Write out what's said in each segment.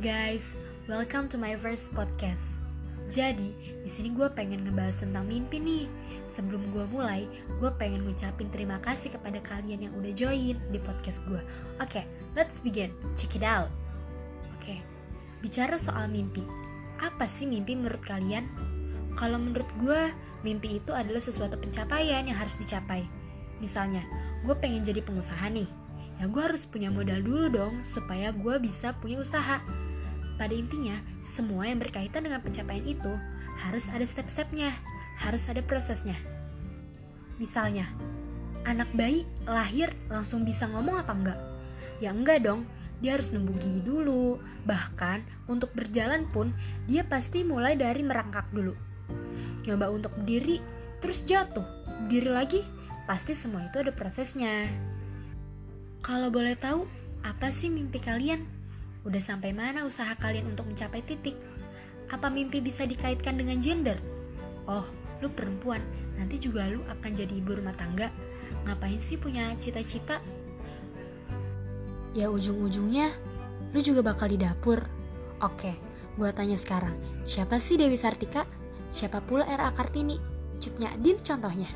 guys, welcome to my first podcast. Jadi, di sini gue pengen ngebahas tentang mimpi nih. Sebelum gue mulai, gue pengen ngucapin terima kasih kepada kalian yang udah join di podcast gue. Oke, let's begin. Check it out. Oke, bicara soal mimpi. Apa sih mimpi menurut kalian? Kalau menurut gue, mimpi itu adalah sesuatu pencapaian yang harus dicapai. Misalnya, gue pengen jadi pengusaha nih ya gue harus punya modal dulu dong supaya gue bisa punya usaha. Pada intinya, semua yang berkaitan dengan pencapaian itu harus ada step-stepnya, harus ada prosesnya. Misalnya, anak bayi lahir langsung bisa ngomong apa enggak? Ya enggak dong, dia harus nembung gigi dulu. Bahkan untuk berjalan pun dia pasti mulai dari merangkak dulu. Nyoba untuk berdiri, terus jatuh, berdiri lagi, pasti semua itu ada prosesnya. Kalau boleh tahu, apa sih mimpi kalian? Udah sampai mana usaha kalian untuk mencapai titik? Apa mimpi bisa dikaitkan dengan gender? Oh, lu perempuan, nanti juga lu akan jadi ibu rumah tangga. Ngapain sih punya cita-cita? Ya ujung-ujungnya, lu juga bakal di dapur. Oke, gua tanya sekarang, siapa sih Dewi Sartika? Siapa pula R.A. Kartini? Cutnya Din contohnya.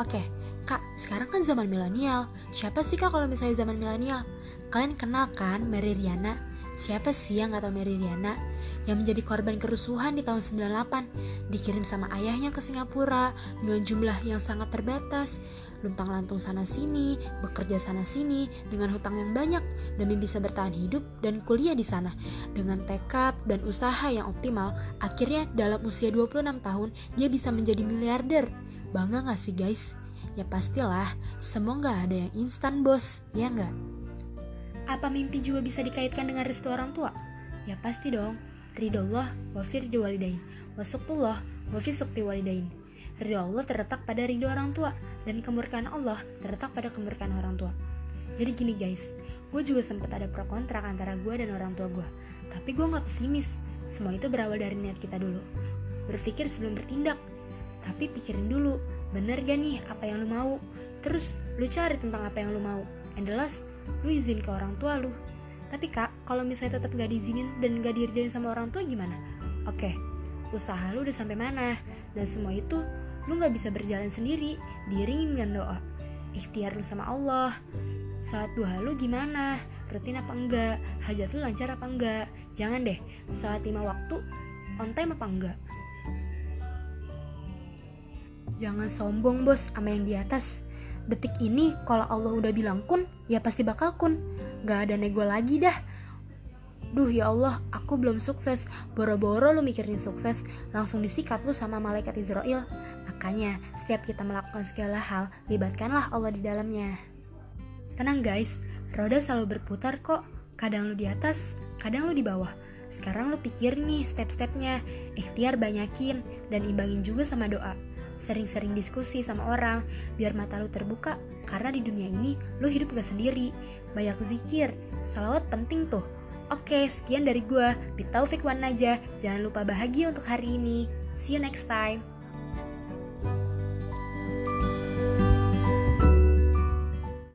Oke, Kak, sekarang kan zaman milenial. Siapa sih kak kalau misalnya zaman milenial? Kalian kenal kan Mary Riana? Siapa sih yang gak tau Mary Riana? Yang menjadi korban kerusuhan di tahun 98 Dikirim sama ayahnya ke Singapura Dengan jumlah yang sangat terbatas Luntang lantung sana sini Bekerja sana sini Dengan hutang yang banyak Demi bisa bertahan hidup dan kuliah di sana Dengan tekad dan usaha yang optimal Akhirnya dalam usia 26 tahun Dia bisa menjadi miliarder Bangga gak sih guys? Ya pastilah, semua ada yang instan bos, ya nggak? Apa mimpi juga bisa dikaitkan dengan restu orang tua? Ya pasti dong. Ridho Allah wa firdi walidain, wa suktullah wa fi sukti walidain. Ridho Allah terletak pada ridho orang tua, dan kemurkaan Allah terletak pada kemurkaan orang tua. Jadi gini guys, gue juga sempat ada pro kontra antara gue dan orang tua gue. Tapi gue gak pesimis, semua itu berawal dari niat kita dulu. Berpikir sebelum bertindak, tapi pikirin dulu, bener gak nih apa yang lu mau? Terus lu cari tentang apa yang lu mau. And the last, lu izin ke orang tua lu. Tapi kak, kalau misalnya tetap gak diizinin dan gak diridoin sama orang tua gimana? Oke, usaha lu udah sampai mana? Dan semua itu lu gak bisa berjalan sendiri, diiringin dengan doa. Ikhtiar lu sama Allah. Saat duha lu gimana? Rutin apa enggak? Hajat lu lancar apa enggak? Jangan deh, saat lima waktu, on time apa enggak? Jangan sombong bos sama yang di atas. Detik ini kalau Allah udah bilang kun, ya pasti bakal kun. Gak ada nego lagi dah. Duh ya Allah, aku belum sukses. Boro-boro lu mikirin sukses, langsung disikat lu sama malaikat Israel. Makanya, setiap kita melakukan segala hal, libatkanlah Allah di dalamnya. Tenang guys, roda selalu berputar kok. Kadang lu di atas, kadang lu di bawah. Sekarang lu pikir nih step-stepnya, ikhtiar banyakin, dan imbangin juga sama doa sering-sering diskusi sama orang biar mata lu terbuka karena di dunia ini lu hidup gak sendiri banyak zikir salawat penting tuh Oke, sekian dari gue. Bitaufik Wan aja. Jangan lupa bahagia untuk hari ini. See you next time.